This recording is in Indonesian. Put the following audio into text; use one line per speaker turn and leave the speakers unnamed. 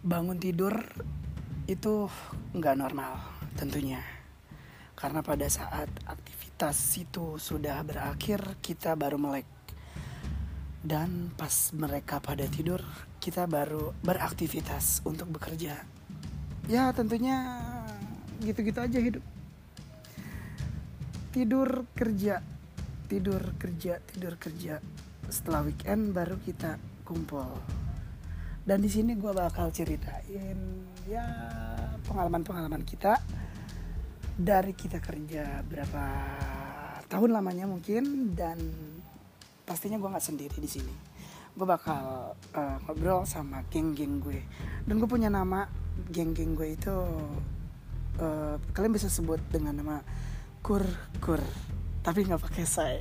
bangun tidur itu nggak normal tentunya. Karena pada saat aktivitas itu sudah berakhir kita baru melek. Dan pas mereka pada tidur kita baru beraktivitas untuk bekerja. Ya tentunya gitu-gitu aja hidup. Tidur kerja. Tidur kerja tidur kerja. Setelah weekend baru kita kumpul dan di sini gue bakal ceritain ya pengalaman-pengalaman kita. Dari kita kerja berapa tahun lamanya mungkin dan pastinya gue nggak sendiri di sini. Gue bakal uh, ngobrol sama geng-geng gue. Dan gue punya nama geng-geng gue itu uh, kalian bisa sebut dengan nama kur kur tapi nggak pakai saya